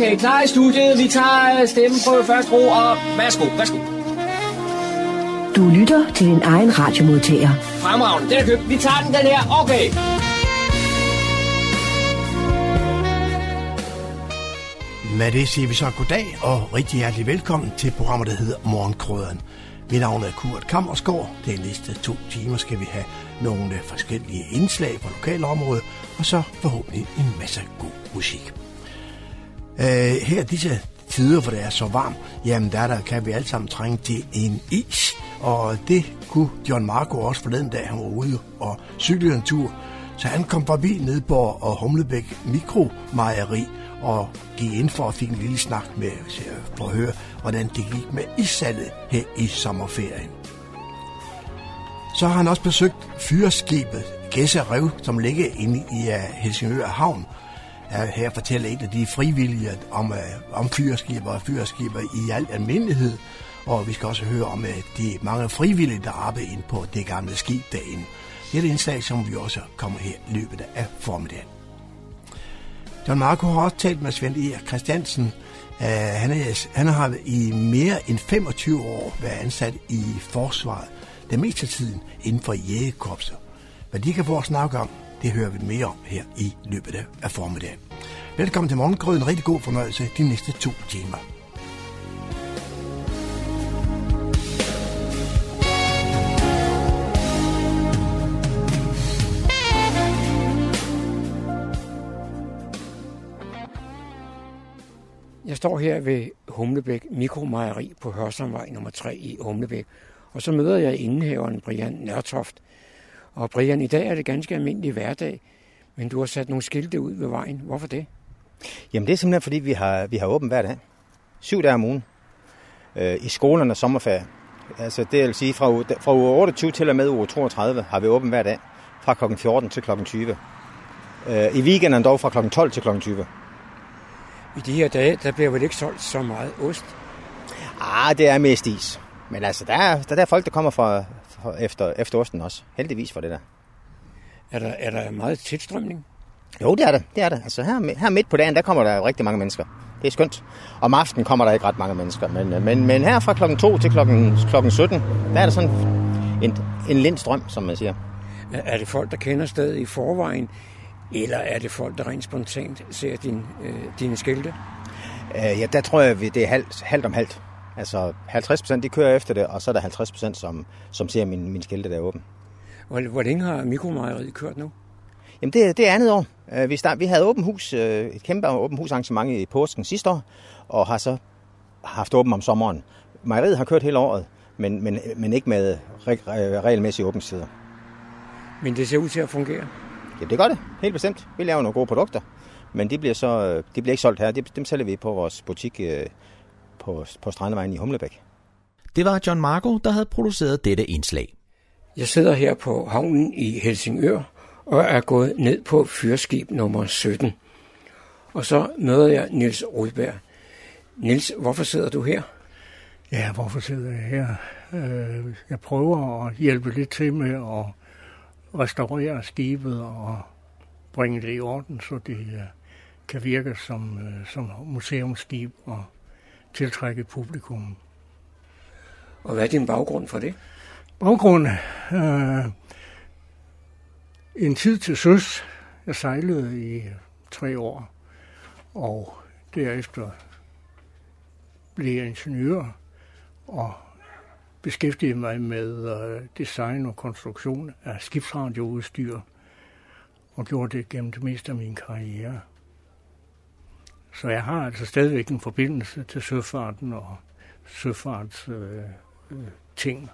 Okay, klar i studiet. Vi tager stemmen på første ro, og værsgo, værsgo. Du lytter til din egen radiomodtager. Fremragende, den er købt. Vi tager den, den her. Okay. Med det siger vi så goddag og rigtig hjertelig velkommen til programmet, der hedder Morgenkrøden. Mit navn er Kurt Kammersgaard. De næste to timer skal vi have nogle forskellige indslag fra lokalområdet, og så forhåbentlig en masse god musik. Øh, her disse tider, hvor det er så varmt, jamen der, der kan vi alle sammen trænge til en is. Og det kunne John Marco også forleden dag, han var ude og cyklede en tur. Så han kom forbi Nedborg og Humlebæk Mikromejeri og gik ind for at fik en lille snak med for at høre, hvordan det gik med issalget her i sommerferien. Så har han også besøgt fyrskibet Gæsse Rev, som ligger inde i øh, Helsingør Havn. Her fortæller en af de frivillige om, øh, om fyrskiber og fyrskiber i al almindelighed. Og vi skal også høre om øh, de mange frivillige, der arbejder ind på det gamle skib derinde. Det er et indslag, som vi også kommer her i løbet af formiddagen. John Marco har også talt med Svend E. Christiansen. Uh, han, er, han har i mere end 25 år været ansat i forsvaret. Det meste af tiden inden for jægekorpset. Hvad de kan få at snakke om, det hører vi mere om her i løbet af formiddagen. Velkommen til Morgengrøden. Rigtig god fornøjelse de næste to timer. Jeg står her ved Humlebæk Mikromejeri på Hørsomvej nummer 3 i Humlebæk. Og så møder jeg indehaveren Brian Nørtoft. Og Brian, i dag er det ganske almindelig hverdag, men du har sat nogle skilte ud ved vejen. Hvorfor det? Jamen det er simpelthen fordi, vi har, vi har åbent hver dag. Syv dage om ugen. Øh, I skolerne sommerferie. Altså det vil sige, fra fra uge 28 til og med uge 32 har vi åbent hver dag. Fra kl. 14 til kl. 20. Øh, I weekenden dog fra kl. 12 til kl. 20. I de her dage, der bliver vel ikke solgt så meget ost? Ah, det er mest is. Men altså, der er, der er folk, der kommer fra, fra efter, efter osten også. Heldigvis for det der. Er der, er der meget tilstrømning? Jo, det er det. det, er det. Altså, her, her midt på dagen, der kommer der rigtig mange mennesker. Det er skønt. Om aftenen kommer der ikke ret mange mennesker. Men, men, men her fra klokken 2 til klokken, klokken 17, der er der sådan en, en lindstrøm, som man siger. Er det folk, der kender stedet i forvejen, eller er det folk, der rent spontant ser din, øh, dine skilte? Øh, ja, der tror jeg, det er halvt, halvt om halvt. Altså 50 procent, de kører efter det, og så er der 50 procent, som, som ser min, min skilte, der er åben. Hvor, hvor længe har mikromejeriet kørt nu? Jamen, det, det er andet år. Vi, start, vi havde åben hus, et kæmpe åben hus arrangement i påsken sidste år, og har så haft åben om sommeren. Mejeriet har kørt hele året, men, men, men ikke med regelmæssige åbenstider. Men det ser ud til at fungere? Ja, det gør det. Helt bestemt. Vi laver nogle gode produkter, men de bliver, så, de bliver ikke solgt her. Dem sælger vi på vores butik på, på Strandevejen i Humlebæk. Det var John Marco, der havde produceret dette indslag. Jeg sidder her på havnen i Helsingør og er gået ned på fyrskib nummer 17. Og så møder jeg Nils Rudberg. Nils, hvorfor sidder du her? Ja, hvorfor sidder jeg her? Jeg prøver at hjælpe lidt til med at restaurere skibet og bringe det i orden, så det kan virke som, som museumsskib og tiltrække publikum. Og hvad er din baggrund for det? Baggrunden? Øh, en tid til søs. Jeg sejlede i tre år, og derefter blev jeg ingeniør og beskæftigede mig med øh, design og konstruktion af skibsradioudstyr og gjorde det gennem det meste af min karriere. Så jeg har altså stadigvæk en forbindelse til søfarten og søfarts øh, øh ting,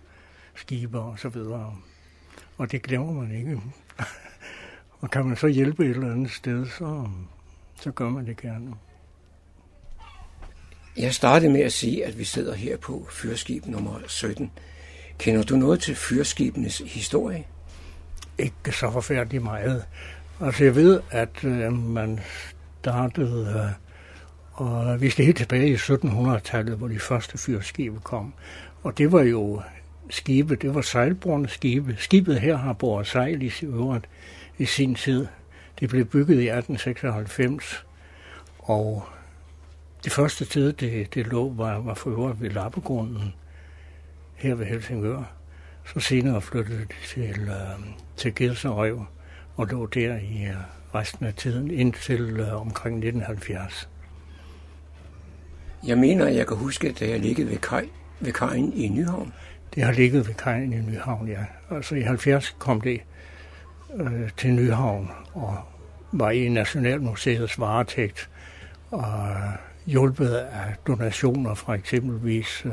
skibe og så videre. Og det glemmer man ikke. og kan man så hjælpe et eller andet sted, så, så gør man det gerne. Jeg startede med at sige, at vi sidder her på fyrskib nummer 17. Kender du noget til fyrskibenes historie? Ikke så forfærdeligt meget. Altså jeg ved, at øh, man startede, øh, og vi skal helt tilbage i 1700-tallet, hvor de første fyrskibe kom. Og det var jo skibe, det var sejlborne skibe. Skibet her har båret sejl i øvrigt i sin tid. Det blev bygget i 1896, Og det første sted, det, det lå, var, var for øvrigt ved Lappegrunden her ved Helsingør. Så senere flyttede det til, øh, til Gedserøv og lå der i øh, resten af tiden indtil øh, omkring 1970. Jeg mener, jeg kan huske, at det har ligget ved, kaj, ved kajen i Nyhavn. Det har ligget ved kajen i Nyhavn, ja. Altså i 70 kom det øh, til Nyhavn og var i Nationalmuseets varetægt og hjulpet af donationer fra eksempelvis øh,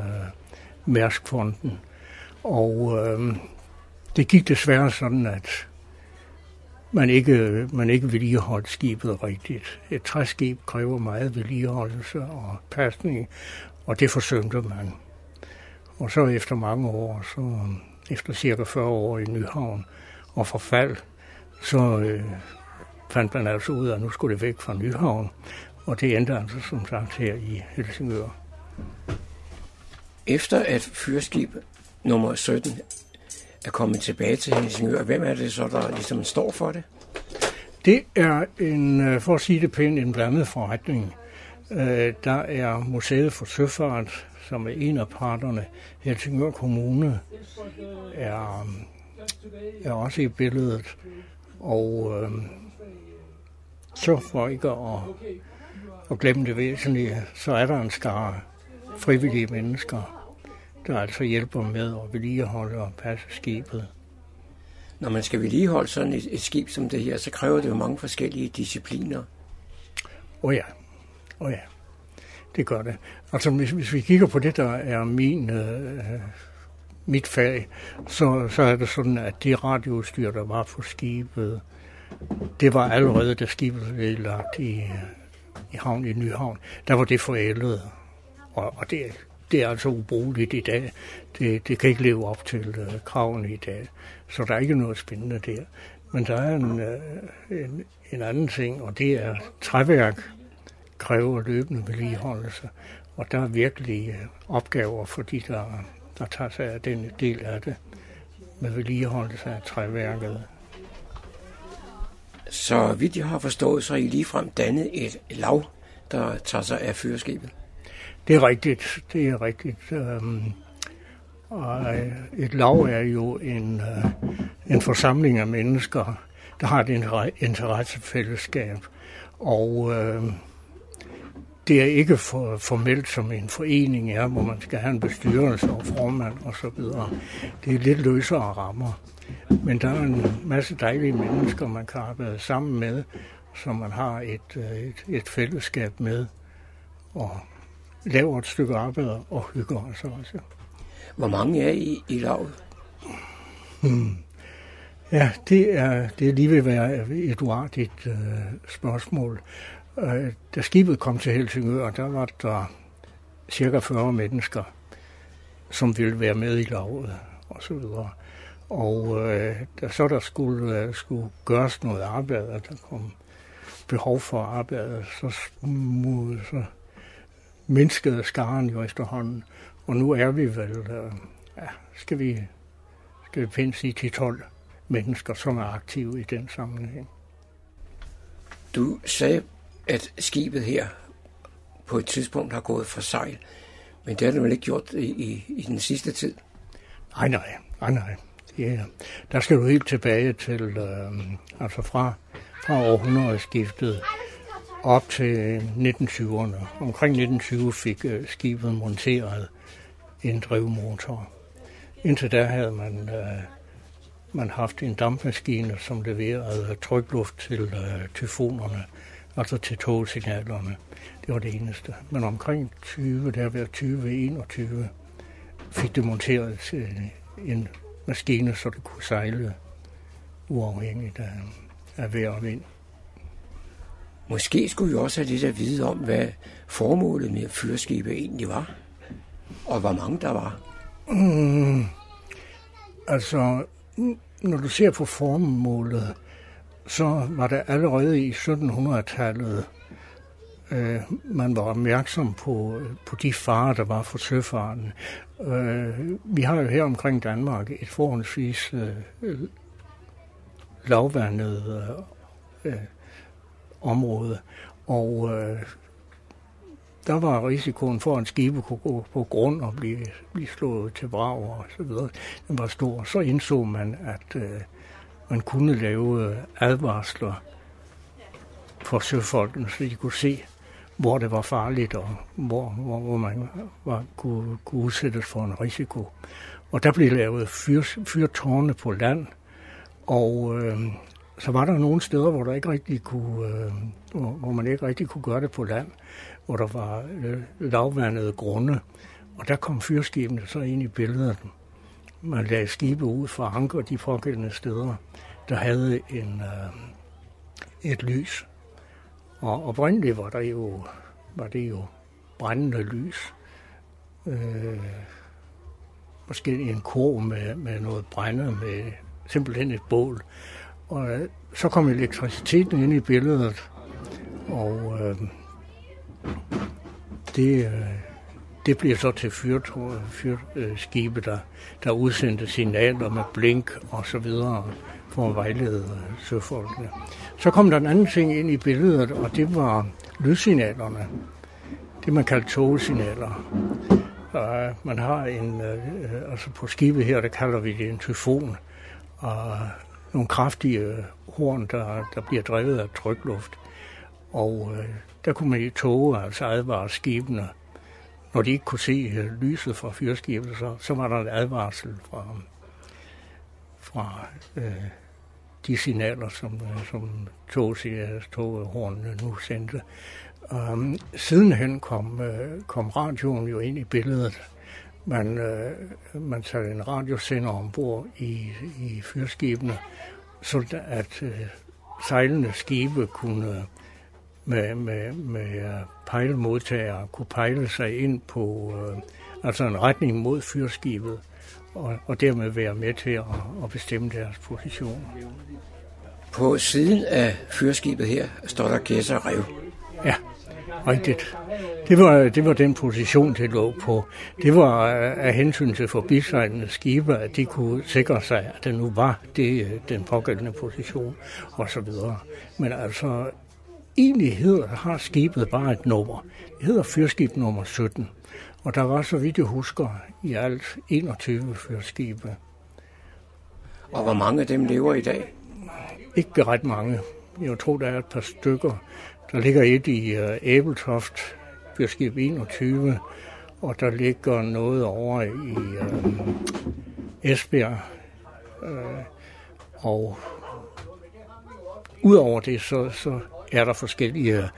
Mærskfonden. Og øh, det gik desværre sådan, at man ikke, man ikke vedligeholdt skibet rigtigt. Et træskib kræver meget vedligeholdelse og pasning, og det forsømte man. Og så efter mange år, så efter cirka 40 år i Nyhavn og forfald, så øh, fandt man altså ud af, at nu skulle det væk fra Nyhavn. Og det endte altså som sagt her i Helsingør. Efter at fyrskib nummer 17 er kommet tilbage til Helsingør, hvem er det så, der ligesom står for det? Det er en, øh, for at sige det pænt, en blandet forretning. Øh, der er Museet for Søfart, som er en af parterne. Helsingør Kommune er, er også i billedet. Og øh, så for ikke at, at glemme det væsentlige, så er der en skare frivillige mennesker, der altså hjælper med at vedligeholde og passe skibet. Når man skal vedligeholde sådan et, et skib som det her, så kræver det jo mange forskellige discipliner. Åh oh ja, åh oh ja, det gør det. Altså hvis, hvis vi kigger på det, der er min, øh, mit fag, så, så er det sådan, at det radioudstyr, der var på skibet, det var allerede, da skibet blev lagt i, i havn i Nyhavn, der var det forældet. Og, og det, det er altså ubrugeligt i dag. Det, det kan ikke leve op til øh, kravene i dag. Så der er ikke noget spændende der. Men der er en, øh, en, en anden ting, og det er træværk kræver løbende vedligeholdelse. Og der er virkelig uh, opgaver for de, der, der tager sig af den del af det med vedligeholdelse af træværket. Så vidt jeg har forstået, så er I ligefrem dannet et lav, der tager sig af fyrskibet. Det er rigtigt, det er rigtigt. Øhm, og øh, et lav er jo en, øh, en forsamling af mennesker, der har et interessefællesskab. Og øh, det er ikke for, formelt som en forening er, hvor man skal have en bestyrelse og formand og så videre. Det er lidt løsere rammer. Men der er en masse dejlige mennesker, man kan arbejde sammen med, som man har et, et, et fællesskab med. Og laver et stykke arbejde og hygger os også. Hvor mange er I i lavet? Hmm. Ja, det er, det er lige ved at være et uartigt uh, spørgsmål. Øh, da skibet kom til Helsingør, der var der cirka 40 mennesker, som ville være med i lavet og så videre. Og øh, da så der skulle, øh, skulle gøres noget arbejde, og der kom behov for arbejde, så, så mindskede skaren jo efterhånden. Og nu er vi vel, øh, ja, skal vi, skal vi pænt sige til 12 mennesker, som er aktive i den sammenhæng. Du sagde, at skibet her på et tidspunkt har gået for sejl, men det har det vel ikke gjort i, i, i den sidste tid? Nej, nej, nej, nej. Ja, der skal du helt tilbage til, øh, altså fra, fra århundredeskiftet, op til 1920'erne. Omkring 1920 fik øh, skibet monteret en drivmotor. Indtil da havde man, øh, man haft en dampmaskine, som leverede trykluft til øh, tyfonerne, altså til togsignalerne. Det var det eneste. Men omkring 20, der var 2021, fik det monteret til en maskine, så det kunne sejle uafhængigt af, af vejr og vind. Måske skulle vi også have lidt at vide om, hvad formålet med fyrskibet egentlig var, og hvor mange der var. Mm, altså, når du ser på formålet, så var det allerede i 1700-tallet, øh, man var opmærksom på, øh, på de farer, der var for søfarten. Øh, vi har jo her omkring Danmark et forholdsvis øh, lavvandet øh, øh område. Og øh, der var risikoen for, at skibe kunne gå på grund og blive, blive slået til brag og så videre. Den var stor. Så indså man, at øh, man kunne lave øh, advarsler for søfolkene, så de kunne se, hvor det var farligt og hvor, hvor, hvor man var, kunne, kunne udsættes for en risiko. Og der blev lavet fyr, fyrtårne på land, og øh, så var der nogle steder, hvor, der ikke rigtig kunne, øh, hvor, hvor man ikke rigtig kunne gøre det på land, hvor der var øh, lavvandede grunde. Og der kom fyrskibene så ind i billedet. Man lagde skibe ud for anker de pågældende steder, der havde en, øh, et lys. Og oprindeligt var der jo, var det jo brændende lys. Øh, måske en kurv med, med noget brænde, med simpelthen et bål. Og øh, så kom elektriciteten ind i billedet, og øh, det, øh, det bliver så til fyrskibe, der, der udsendte signaler med blink og så videre for at vejlede søfolkene. Så kom der en anden ting ind i billedet, og det var lydsignalerne. Det man kaldte togsignaler. Og man har en, øh, altså på skibet her, der kalder vi det en tyfon, og nogle kraftige horn, der, der bliver drevet af trykluft. Og øh, der kunne man i toge altså advare skibene. Når de ikke kunne se øh, lyset fra fyrskibet, så, så var der en advarsel fra, fra øh, de signaler, som, øh, som tog, toghornene nu sendte. Um, sidenhen kom, øh, kom radioen jo ind i billedet. Man, øh, man satte en radiosender ombord i, i fyrskibene, så at øh, sejlende skibe kunne med, med, med pejlemodtagere kunne pejle sig ind på uh, altså en retning mod fyrskibet og, og dermed være med til at, at bestemme deres position. På siden af fyrskibet her står der Gæsser Rev. Ja, rigtigt. Det var, det var den position, det lå på. Det var af hensyn til forbisejlende skibe, at de kunne sikre sig, at det nu var det, den pågældende position og så videre. Men altså, egentlig hedder, har skibet bare et nummer. Det hedder fyrskib nummer 17. Og der var, så vidt jeg husker, i alt 21 fyrskibe. Og hvor mange af dem lever i dag? Ikke ret mange. Jeg tror, der er et par stykker. Der ligger et i uh, Æbeltoft, fyrskib 21, og der ligger noget over i uh, Esbjerg. Uh, og udover det, så, så er der forskellige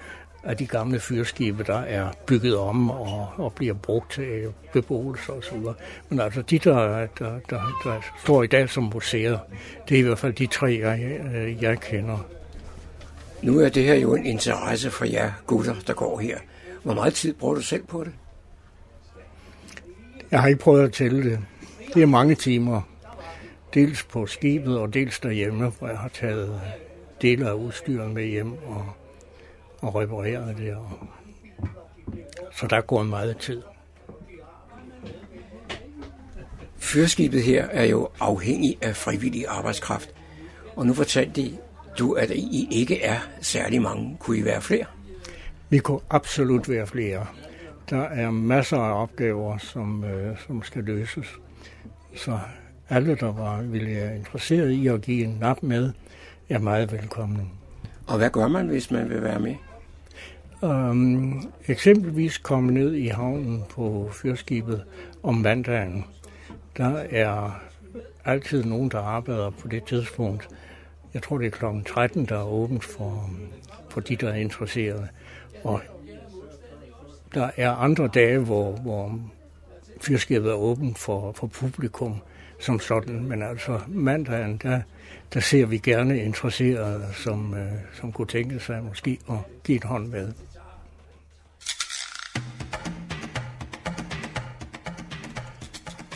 af de gamle fyrskibe, der er bygget om og, og bliver brugt til beboelse og så videre. Men altså de, der, der, der, der står i dag som museer, det er i hvert fald de tre, jeg, jeg kender. Nu er det her jo en interesse for jer gutter, der går her. Hvor meget tid bruger du selv på det? Jeg har ikke prøvet at tælle det. Det er mange timer. Dels på skibet og dels derhjemme, hvor jeg har taget dele af udstyret med hjem og og reparere det. Og... Så der går meget tid. Fyrskibet her er jo afhængig af frivillig arbejdskraft. Og nu fortalte du, at I ikke er særlig mange. Kunne I være flere? Vi kunne absolut være flere. Der er masser af opgaver, som, øh, som skal løses. Så alle, der var, ville være interesseret i at give en nap med, er meget velkomne. Og hvad gør man, hvis man vil være med? Um, eksempelvis komme ned i havnen på fyrskibet om mandagen. Der er altid nogen, der arbejder på det tidspunkt. Jeg tror, det er kl. 13, der er åbent for, for de, der er interesserede. Og der er andre dage, hvor, hvor fyrskibet er åbent for, for publikum som sådan. Men altså mandagen, der, der ser vi gerne interesserede, som, øh, som kunne tænke sig måske at give et hånd med.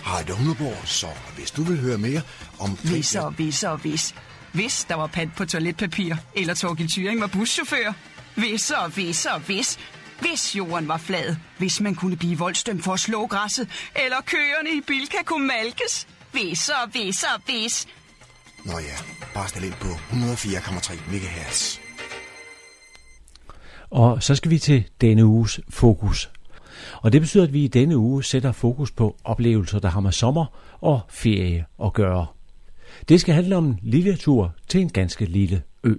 Harald Humleborg, så hvis du vil høre mere om... Hvis og hvis og hvis. Hvis der var pant på toiletpapir, eller Torgild Thyring var buschauffør. Hvis og hvis og hvis. Hvis jorden var flad, hvis man kunne blive voldstømt for at slå græsset, eller køerne i Bilka kunne malkes. Hvis og hvis og hvis. Nå ja, bare stil ind på 104,3 MHz. Og så skal vi til denne uges fokus. Og det betyder, at vi i denne uge sætter fokus på oplevelser, der har med sommer og ferie at gøre. Det skal handle om en lille tur til en ganske lille ø.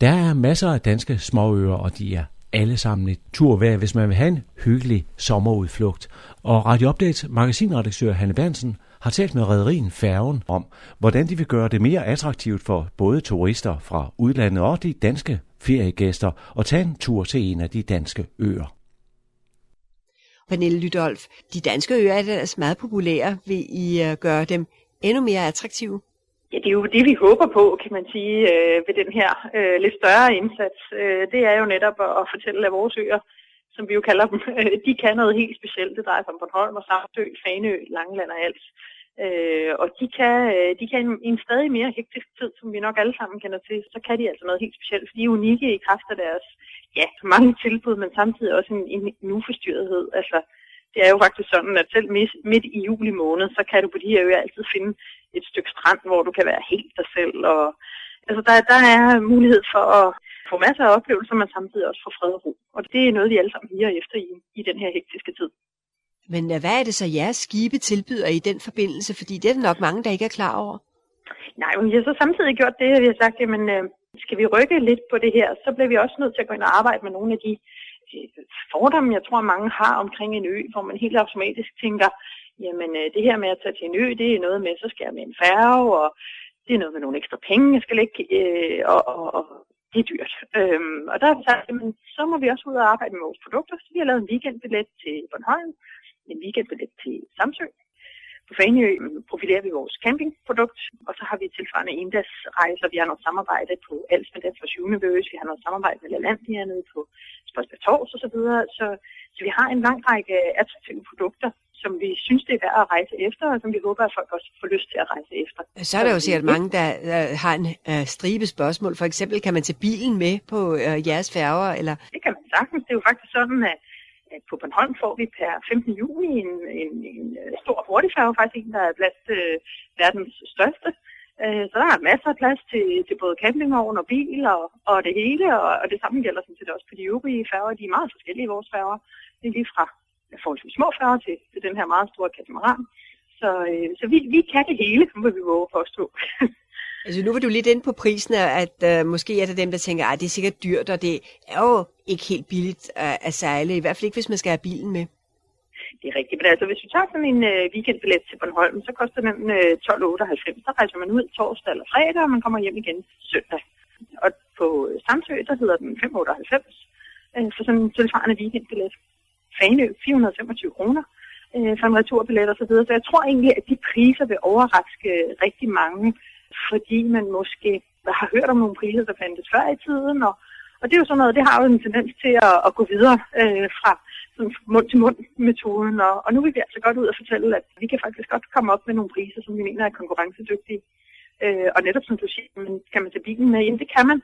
Der er masser af danske småøer, og de er alle sammen et tur værd, hvis man vil have en hyggelig sommerudflugt. Og Radio Updates magasinredaktør Hanne Bernsen har talt med rædderien Færgen om, hvordan de vil gøre det mere attraktivt for både turister fra udlandet og de danske feriegæster at tage en tur til en af de danske øer. Pernille Lydolf, de danske øer er ellers meget populære. Vil I øh, gøre dem endnu mere attraktive? Ja, det er jo det, vi håber på, kan man sige, øh, ved den her øh, lidt større indsats. Øh, det er jo netop at, at fortælle, at vores øer, som vi jo kalder dem, øh, de kan noget helt specielt. Det drejer sig om Bornholm og Samsø, Faneø, Langeland og Als. Øh, og de kan, øh, de kan i en stadig mere hektisk tid, som vi nok alle sammen kender til, så kan de altså noget helt specielt, for de er unikke i kraft af deres ja, mange tilbud, men samtidig også en, en, en uforstyrrethed. Altså, det er jo faktisk sådan, at selv midt, midt i juli måned, så kan du på de her øer altid finde et stykke strand, hvor du kan være helt dig selv. Og, altså, der, der er mulighed for at få masser af oplevelser, men samtidig også få fred og ro. Og det er noget, vi alle sammen higer efter i, i den her hektiske tid. Men øh, hvad er det så, jeres skibe tilbyder i den forbindelse? Fordi det er der nok mange, der ikke er klar over. Nej, men vi har så samtidig gjort det, at vi har sagt, jamen, øh, skal vi rykke lidt på det her, så bliver vi også nødt til at gå ind og arbejde med nogle af de fordomme, jeg tror, mange har omkring en ø, hvor man helt automatisk tænker, jamen øh, det her med at tage til en ø, det er noget med, så skal jeg med en færge, og det er noget med nogle ekstra penge, jeg skal lægge, øh, og, og, og det er dyrt. Øhm, og der har vi sagt, jamen, så må vi også ud og arbejde med vores produkter. Så vi har lavet en weekendbillet til Bornholm, en weekendbillet til Samsø. På Faneø profilerer vi vores campingprodukt, og så har vi tilsvarende endagsrejser. Vi har noget samarbejde på Als med for Sjunevøs, vi har noget samarbejde med Lalandia nede på Spørgsberg Tors og så videre. Så, vi har en lang række attraktive produkter, som vi synes, det er værd at rejse efter, og som vi håber, at folk også får lyst til at rejse efter. Så er der jo sikkert mange, der har en uh, stribe spørgsmål. For eksempel, kan man tage bilen med på uh, jeres færger? Eller? Det kan man sagtens. Det er jo faktisk sådan, at at på Bornholm får vi per 15. juni en, en, en øh, stor hurtigfærge, faktisk en, der er blandt øh, verdens største. Øh, så der er masser af plads til, til både campingvogn og bil og, og det hele, og, og det samme gælder sådan set også på de øvrige færger. De er meget forskellige, vores færger. Det er lige fra forholdsvis små færger til, til den her meget store katamaran. Så, øh, så vi, vi kan det hele, må vi våge påstå. altså nu var du lidt inde på prisen, at øh, måske er det dem, der tænker, at det er sikkert dyrt, og det er jo ikke helt billigt at, at sejle, i hvert fald ikke, hvis man skal have bilen med. Det er rigtigt, men altså hvis vi tager sådan en øh, weekendbillet til Bornholm, så koster den øh, 12,98. Så rejser man ud torsdag eller fredag, og man kommer hjem igen søndag. Og på Samsø, der hedder den 5,98 øh, for sådan en tilsvarende weekendbillet. Fanø 425 kroner øh, for en returbillet osv. Så, videre. så jeg tror egentlig, at de priser vil overraske øh, rigtig mange, fordi man måske har hørt om nogle priser, der fandtes før i tiden, og, og det er jo sådan noget, det har jo en tendens til at, at gå videre øh, fra sådan mund-til-mund-metoden, og, og nu vil vi altså godt ud og fortælle, at vi kan faktisk godt komme op med nogle priser, som vi mener er konkurrencedygtige. Øh, og netop som du siger, men kan man tage bilen med? ind? det kan man.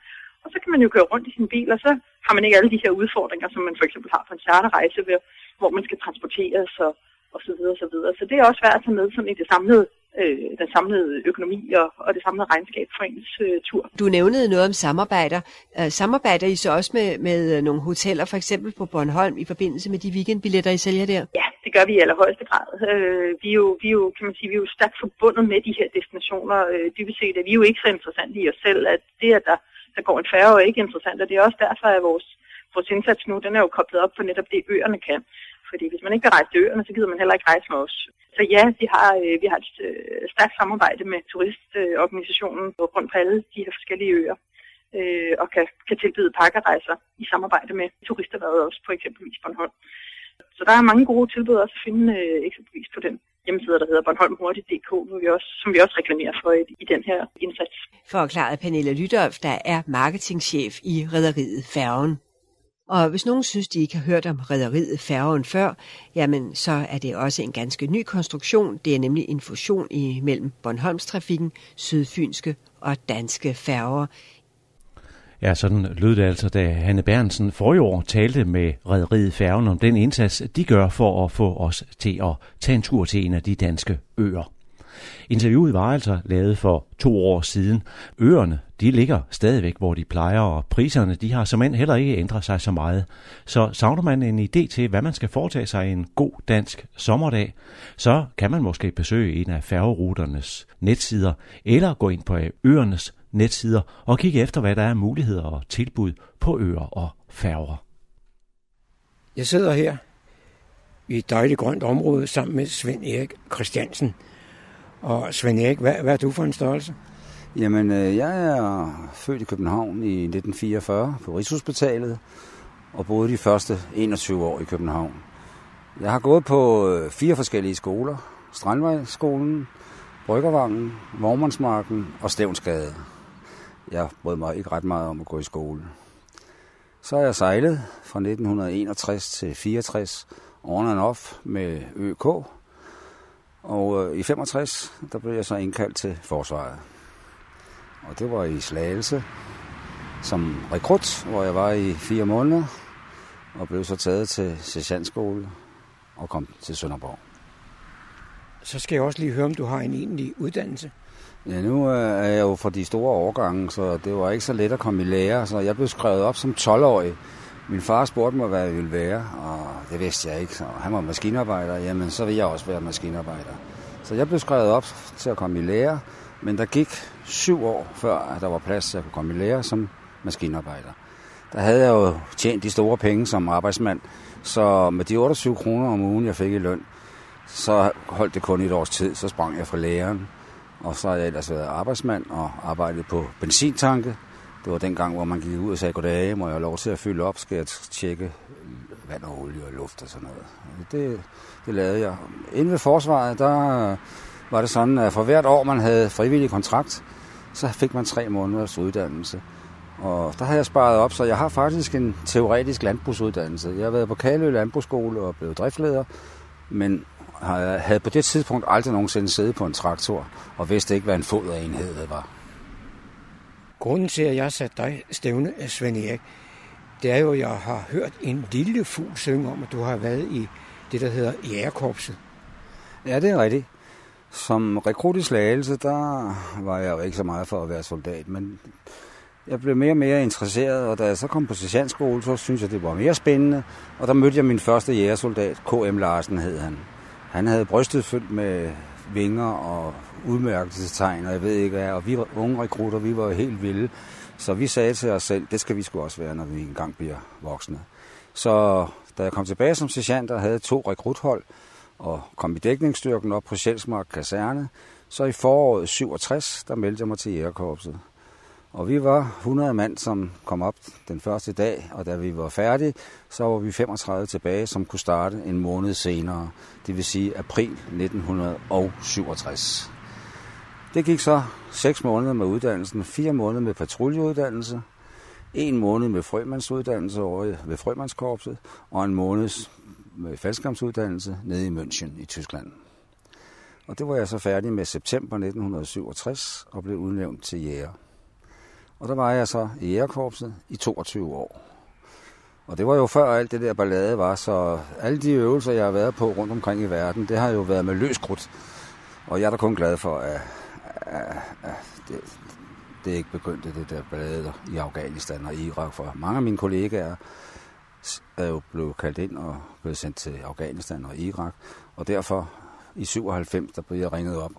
Og så kan man jo køre rundt i sin bil, og så har man ikke alle de her udfordringer, som man for eksempel har på en charterrejse, hvor man skal transporteres og, og så videre, og så videre. Så det er også værd at tage med sådan i det samlede øh, den samlede økonomi og, og det samlede regnskab for ens øh, tur. Du nævnede noget om samarbejder. Uh, samarbejder I så også med, med øh, nogle hoteller, for eksempel på Bornholm, i forbindelse med de weekendbilletter, I sælger der? Ja, det gør vi i allerhøjeste grad. Uh, vi, er jo, vi er jo, kan man sige, vi er jo stærkt forbundet med de her destinationer. Det vil sige, at vi er jo ikke så interessante i os selv, at det, at der, der går en færge, er ikke interessant, og det er også derfor, at vores, vores indsats nu, den er jo koblet op på netop det, øerne kan. Fordi hvis man ikke vil rejse til øerne, så gider man heller ikke rejse med os. Så ja, vi har, øh, vi har et øh, stærkt samarbejde med turistorganisationen øh, rundt på alle de her forskellige øer. Øh, og kan, kan tilbyde pakkerejser i samarbejde med turisterværet også på eksempelvis Bornholm. Så der er mange gode tilbud også at finde øh, eksempelvis på den hjemmeside, der hedder bornholmhurtigt.dk, vi også, som vi også reklamerer for i, i den her indsats. Forklaret Pernille Lydolf, der er marketingchef i Rederiet Færgen. Og hvis nogen synes, de ikke har hørt om rederiet Færgen før, jamen så er det også en ganske ny konstruktion. Det er nemlig en fusion imellem Bornholmstrafikken, Sydfynske og danske færger. Ja, sådan lød det altså, da Hanne Bernsen for i år talte med Rederiet Færgen om den indsats, de gør for at få os til at tage en tur til en af de danske øer. Interviewet var altså lavet for to år siden. Øerne, de ligger stadigvæk, hvor de plejer, og priserne, de har som end heller ikke ændret sig så meget. Så savner man en idé til, hvad man skal foretage sig en god dansk sommerdag, så kan man måske besøge en af færgeruternes netsider, eller gå ind på øernes netsider og kigge efter, hvad der er muligheder og tilbud på øer og færger. Jeg sidder her i et dejligt grønt område sammen med Svend Erik Christiansen. Og Svend Erik, hvad, hvad er du for en størrelse? Jamen, øh, jeg er født i København i 1944 på Rigshospitalet og boede de første 21 år i København. Jeg har gået på øh, fire forskellige skoler. Strandvejskolen, Bryggervangen, Vormandsmarken og Stævnsgade. Jeg brød mig ikke ret meget om at gå i skole. Så har jeg sejlet fra 1961 til 64 on and off med ØK. Og øh, i 65, der blev jeg så indkaldt til forsvaret. Og det var i Slagelse som rekrut, hvor jeg var i fire måneder, og blev så taget til sergeantskole og kom til Sønderborg. Så skal jeg også lige høre, om du har en egentlig uddannelse. Ja, nu øh, er jeg jo fra de store årgange, så det var ikke så let at komme i lære, så jeg blev skrevet op som 12-årig. Min far spurgte mig, hvad jeg ville være, og det vidste jeg ikke. Så han var maskinarbejder, jamen så vil jeg også være maskinarbejder. Så jeg blev skrevet op til at komme i lære, men der gik syv år, før at der var plads til at kunne komme i lære som maskinarbejder. Der havde jeg jo tjent de store penge som arbejdsmand, så med de 28 kroner om ugen, jeg fik i løn, så holdt det kun et års tid, så sprang jeg fra læreren. Og så har jeg ellers været arbejdsmand og arbejdet på benzintanke. Det var den gang, hvor man gik ud og sagde, goddag, må jeg have lov til at fylde op, skal jeg tjekke vand og olie og luft og sådan noget. Det, det lavede jeg. Inden ved forsvaret, der var det sådan, at for hvert år, man havde frivillig kontrakt, så fik man tre måneders uddannelse. Og der har jeg sparet op, så jeg har faktisk en teoretisk landbrugsuddannelse. Jeg har været på Kalø Landbrugsskole og blevet driftleder, men havde på det tidspunkt aldrig nogensinde siddet på en traktor og vidste ikke, hvad en foderenhed var. Grunden til, at jeg satte dig stævne, Svend Erik, det er jo, at jeg har hørt en lille fugl synge om, at du har været i det, der hedder jægerkorpset. Ja, det er rigtigt. Som rekrut i Slagelse, der var jeg jo ikke så meget for at være soldat, men jeg blev mere og mere interesseret, og da jeg så kom på sergeantskole, så synes jeg, det var mere spændende. Og der mødte jeg min første jægersoldat, K.M. Larsen hed han. Han havde brystet fyldt med vinger og udmærkelsestegn, og jeg ved ikke hvad. Og vi unge rekrutter, vi var helt vilde. Så vi sagde til os selv, det skal vi sgu også være, når vi engang bliver voksne. Så da jeg kom tilbage som sergeant og havde to rekruthold, og kom i dækningsstyrken op på Sjælsmark Kaserne, så i foråret 67, der meldte jeg mig til jægerkorpset. Og vi var 100 mand, som kom op den første dag, og da vi var færdige, så var vi 35 tilbage, som kunne starte en måned senere, det vil sige april 1967. Det gik så 6 måneder med uddannelsen, 4 måneder med patruljeuddannelse, en måned med frømandsuddannelse over ved frømandskorpset, og en måned med faldskærmsuddannelse nede i München i Tyskland. Og det var jeg så færdig med september 1967 og blev udnævnt til jæger. Og der var jeg så i jægerkorpset i 22 år. Og det var jo før alt det der ballade var, så alle de øvelser, jeg har været på rundt omkring i verden, det har jo været med løs krudt. Og jeg er da kun glad for, at det, det er ikke begyndt det der ballade i Afghanistan og Irak. For mange af mine kollegaer er jo blevet kaldt ind og blevet sendt til Afghanistan og Irak. Og derfor i 97, der blev jeg ringet op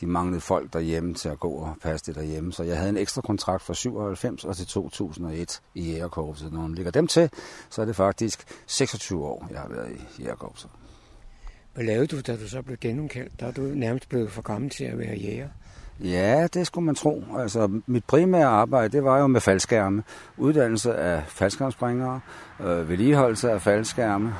de manglede folk derhjemme til at gå og passe det derhjemme. Så jeg havde en ekstra kontrakt fra 97 og til 2001 i Jægerkorpset. Når man ligger dem til, så er det faktisk 26 år, jeg har været i Jægerkorpset. Hvad lavede du, da du så blev genudkaldt? Der er du nærmest blevet for gammel til at være jæger. Ja, det skulle man tro. Altså, mit primære arbejde, det var jo med faldskærme. Uddannelse af faldskærmspringere, øh, vedligeholdelse af faldskærme,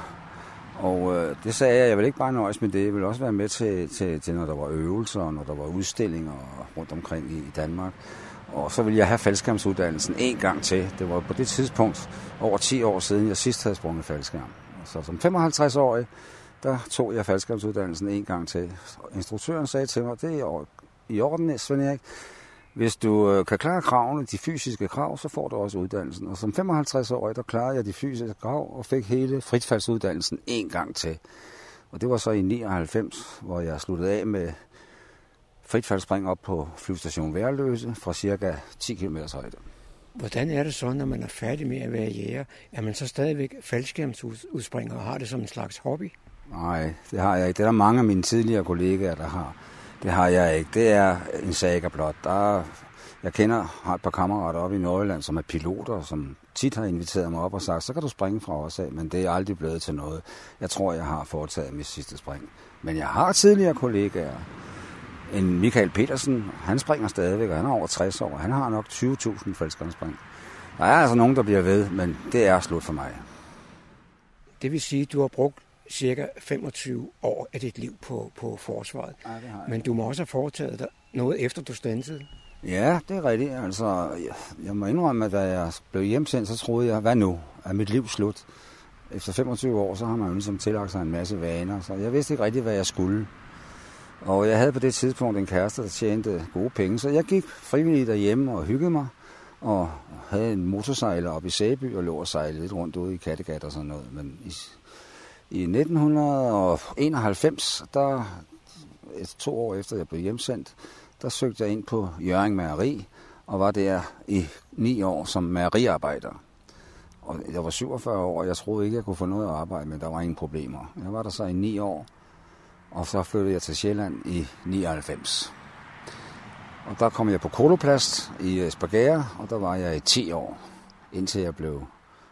og øh, det sagde jeg, jeg vil ikke bare nøjes med det, jeg vil også være med til, til, til når der var øvelser, og når der var udstillinger rundt omkring i, i Danmark. Og så ville jeg have faldskærmsuddannelsen en gang til. Det var på det tidspunkt over 10 år siden, jeg sidst havde sprunget faldskærm. Så som 55-årig, der tog jeg faldskærmsuddannelsen en gang til. Instruktøren sagde til mig, det er i orden, Svend Erik. Hvis du øh, kan klare kravene, de fysiske krav, så får du også uddannelsen. Og som 55-årig, der klarede jeg de fysiske krav og fik hele fritfaldsuddannelsen en gang til. Og det var så i 99, hvor jeg sluttede af med fritfaldsspring op på flyvestation Værløse fra cirka 10 km højde. Hvordan er det så, når man er færdig med at være jæger? Er man så stadigvæk faldskærmsudspringer og har det som en slags hobby? Nej, det har jeg ikke. Det er der mange af mine tidligere kollegaer, der har. Det har jeg ikke. Det er en saga blot. Der er, jeg kender, har et par kammerater oppe i Nordjylland, som er piloter, som tit har inviteret mig op og sagt, så kan du springe fra os af, men det er aldrig blevet til noget. Jeg tror, jeg har foretaget mit sidste spring. Men jeg har tidligere kollegaer. En Michael Petersen, han springer stadigvæk, og han er over 60 år. Han har nok 20.000 faldskærmspring. Der er altså nogen, der bliver ved, men det er slut for mig. Det vil sige, at du har brugt cirka 25 år af dit liv på, på forsvaret. Ja, det har jeg. Men du må også have foretaget dig noget efter du stansede. Ja, det er rigtigt. Altså, jeg, jeg må indrømme, at da jeg blev hjemsendt, så troede jeg, hvad nu? Er mit liv slut? Efter 25 år, så har man jo ligesom tillagt sig en masse vaner, så jeg vidste ikke rigtigt, hvad jeg skulle. Og jeg havde på det tidspunkt en kæreste, der tjente gode penge, så jeg gik frivilligt derhjemme og hyggede mig, og havde en motorsejler op i Sæby og lå og sejlede lidt rundt ude i Kattegat og sådan noget. Men i, i 1991, der, et, to år efter jeg blev hjemsendt, der søgte jeg ind på Jørgen Mageri, og var der i ni år som mejeriarbejder. Og jeg var 47 år, og jeg troede ikke, jeg kunne få noget at arbejde med. Der var ingen problemer. Jeg var der så i ni år, og så flyttede jeg til Sjælland i 99. Og der kom jeg på Koloplast i Esbjerg, og der var jeg i 10 år, indtil jeg blev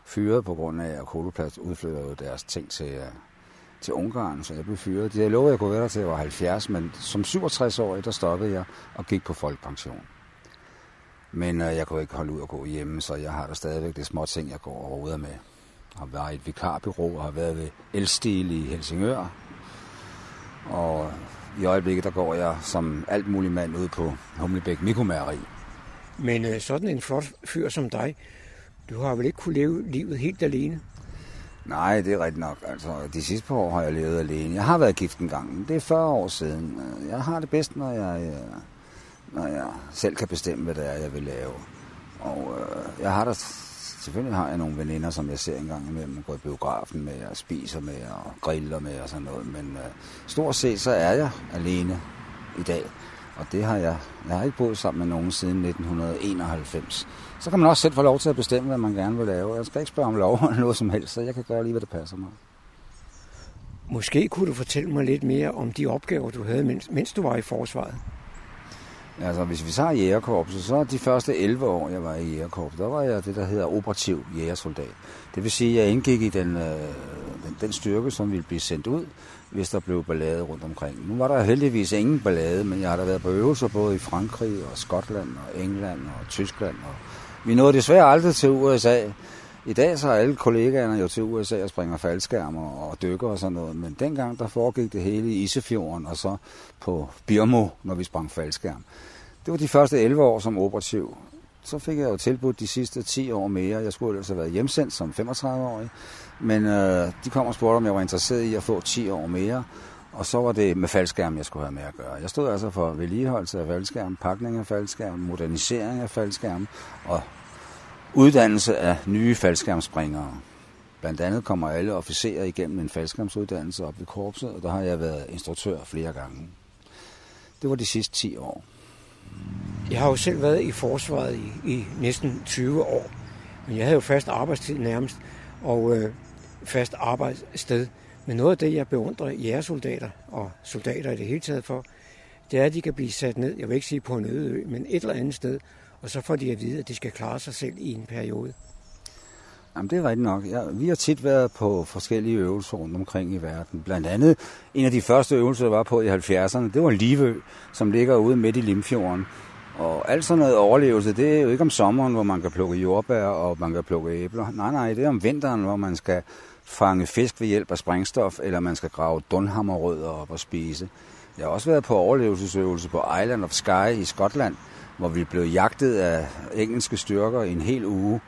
fyret på grund af, at Koloplast udflyttede deres ting til, øh, til Ungarn, så jeg blev fyret. Jeg lovede, at jeg kunne være der til jeg var 70, men som 67-årig, der stoppede jeg og gik på folkepension. Men øh, jeg kunne ikke holde ud og gå hjemme, så jeg har der stadigvæk det små ting, jeg går og med. Jeg har været i et vikarbyrå og har været ved Elstil i Helsingør. Og i øjeblikket, der går jeg som alt mulig mand ud på Humlebæk Mikromæreri. Men øh, sådan en flot fyr som dig, du har vel ikke kunne leve livet helt alene? Nej, det er rigtigt nok. Altså, de sidste par år har jeg levet alene. Jeg har været gift en gang, men det er 40 år siden. Jeg har det bedst, når jeg, øh, når jeg selv kan bestemme, hvad det er, jeg vil lave. Og øh, jeg har der, selvfølgelig har jeg nogle veninder, som jeg ser en gang imellem, går i biografen med, og spiser med, og griller med og sådan noget. Men øh, stort set, så er jeg alene i dag. Og det har jeg, jeg har ikke boet sammen med nogen siden 1991. Så kan man også selv få lov til at bestemme, hvad man gerne vil lave. Jeg skal ikke spørge om lov eller noget som helst, så jeg kan gøre lige, hvad der passer mig. Måske kunne du fortælle mig lidt mere om de opgaver, du havde, mens, mens du var i forsvaret. Altså, hvis vi tager jægerkorpset, så de første 11 år, jeg var i jægerkorpset, der var jeg det, der hedder operativ jægersoldat. Det vil sige, at jeg indgik i den, øh, den, den styrke, som ville blive sendt ud, hvis der blev ballade rundt omkring. Nu var der heldigvis ingen ballade, men jeg har da været på øvelser både i Frankrig og Skotland og England og Tyskland. Og vi nåede desværre aldrig til USA. I dag så er alle kollegaerne jo til USA og springer faldskærmer og dykker og sådan noget, men dengang der foregik det hele i Isefjorden og så på Birmo, når vi sprang faldskærm. Det var de første 11 år som operativ. Så fik jeg jo tilbudt de sidste 10 år mere. Jeg skulle ellers have været hjemsendt som 35-årig, men øh, de kom og spurgte, om jeg var interesseret i at få 10 år mere. Og så var det med faldskærm, jeg skulle have med at gøre. Jeg stod altså for vedligeholdelse af faldskærm, pakning af faldskærm, modernisering af faldskærm og uddannelse af nye faldskærmspringere. Blandt andet kommer alle officerer igennem en faldskærmsuddannelse op ved korpset, og der har jeg været instruktør flere gange. Det var de sidste 10 år. Jeg har jo selv været i forsvaret i, i næsten 20 år, men jeg havde jo fast arbejdstid nærmest, og øh, fast arbejdssted. Men noget af det, jeg beundrer jægersoldater og soldater i det hele taget for, det er, at de kan blive sat ned, jeg vil ikke sige på en øde ø, men et eller andet sted, og så får de at vide, at de skal klare sig selv i en periode. Jamen, det er rigtigt nok. Ja, vi har tit været på forskellige øvelser rundt omkring i verden. Blandt andet en af de første øvelser, der var på i 70'erne, det var Livø, som ligger ude midt i Limfjorden. Og alt sådan noget overlevelse, det er jo ikke om sommeren, hvor man kan plukke jordbær og man kan plukke æbler. Nej, nej, det er om vinteren, hvor man skal fange fisk ved hjælp af sprængstof, eller man skal grave dunhammerrødder op og spise. Jeg har også været på overlevelsesøvelse på Island of Skye i Skotland, hvor vi blev jagtet af engelske styrker i en hel uge,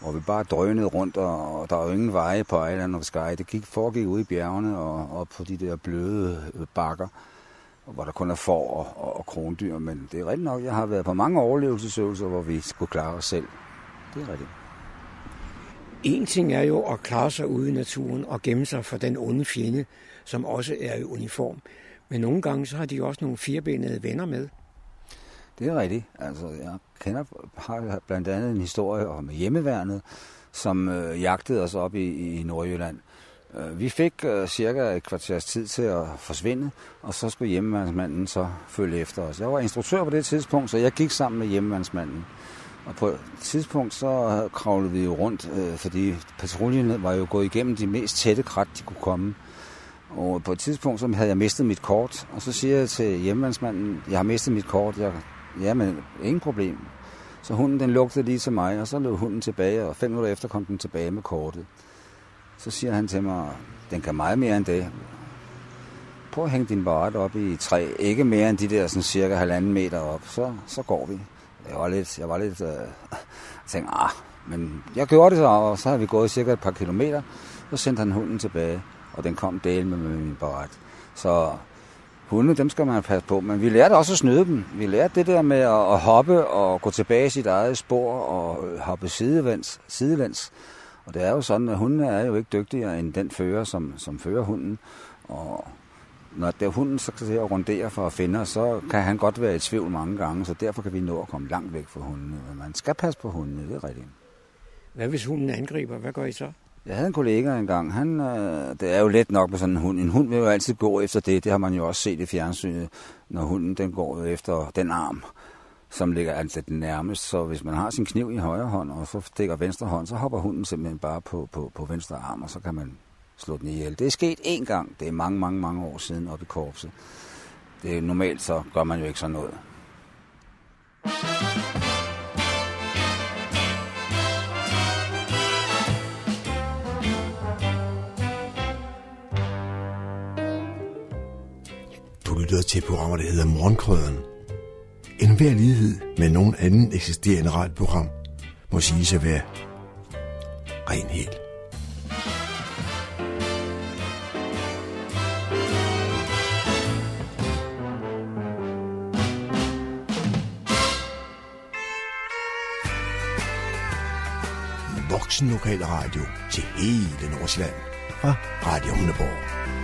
hvor vi bare drønede rundt, og, og der var jo ingen veje på Island of Skye. Det gik, foregik ude i bjergene og op på de der bløde øh, bakker, hvor der kun er får og, og, og krondyr. Men det er rigtigt nok, jeg har været på mange overlevelsesøvelser, hvor vi skulle klare os selv. Det er rigtigt. En ting er jo at klare sig ude i naturen og gemme sig for den onde fjende, som også er i uniform. Men nogle gange så har de også nogle firebenede venner med. Det er rigtigt. Altså, jeg kender, har blandt andet en historie om hjemmeværnet, som øh, jagtede os op i, i Nordjylland. Øh, vi fik øh, cirka et kvarters tid til at forsvinde, og så skulle hjemmeværnsmanden så følge efter os. Jeg var instruktør på det tidspunkt, så jeg gik sammen med hjemmeværnsmanden. Og på et tidspunkt så kravlede vi jo rundt, øh, fordi patruljen var jo gået igennem de mest tætte krat, de kunne komme. Og på et tidspunkt så havde jeg mistet mit kort, og så siger jeg til hjemmandsmanden, jeg har mistet mit kort. Jeg, ja, men ingen problem. Så hunden den lugtede lige til mig, og så løb hunden tilbage, og fem minutter efter kom den tilbage med kortet. Så siger han til mig, den kan meget mere end det. Prøv at hænge din varet op i træ. Ikke mere end de der sådan cirka halvanden meter op. Så, så går vi. Jeg var lidt, jeg var lidt, øh, tænkte, ah, men jeg gjorde det så, og så har vi gået cirka et par kilometer. Så sendte han hunden tilbage, og den kom del med, med min barat. Så hunde, dem skal man passe på. Men vi lærte også at snyde dem. Vi lærte det der med at, at hoppe og gå tilbage i sit eget spor og øh, hoppe sidelæns. sidelæns. Og det er jo sådan, at hundene er jo ikke dygtigere end den fører, som, som fører hunden. Og når det er hunden så skal at rundere for at finde os, så kan han godt være i tvivl mange gange, så derfor kan vi nå at komme langt væk fra hundene. Men man skal passe på hundene, det er rigtigt. Hvad hvis hunden angriber? Hvad gør I så? Jeg havde en kollega engang, han, øh, det er jo let nok med sådan en hund. En hund vil jo altid gå efter det, det har man jo også set i fjernsynet, når hunden den går efter den arm, som ligger altså den nærmest. Så hvis man har sin kniv i højre hånd, og så stikker venstre hånd, så hopper hunden simpelthen bare på, på, på venstre arm, og så kan man slå den ihjel. Det er sket én gang, det er mange, mange, mange år siden oppe i korpset. Det er normalt, så gør man jo ikke sådan noget. Du lytter til et program, der hedder Morgenkrøden. En hver lighed med nogen anden eksisterende radioprogram må sige at være ren helt. Voksen Lokal Radio til hele Nordsjælland fra Radio Hundeborg.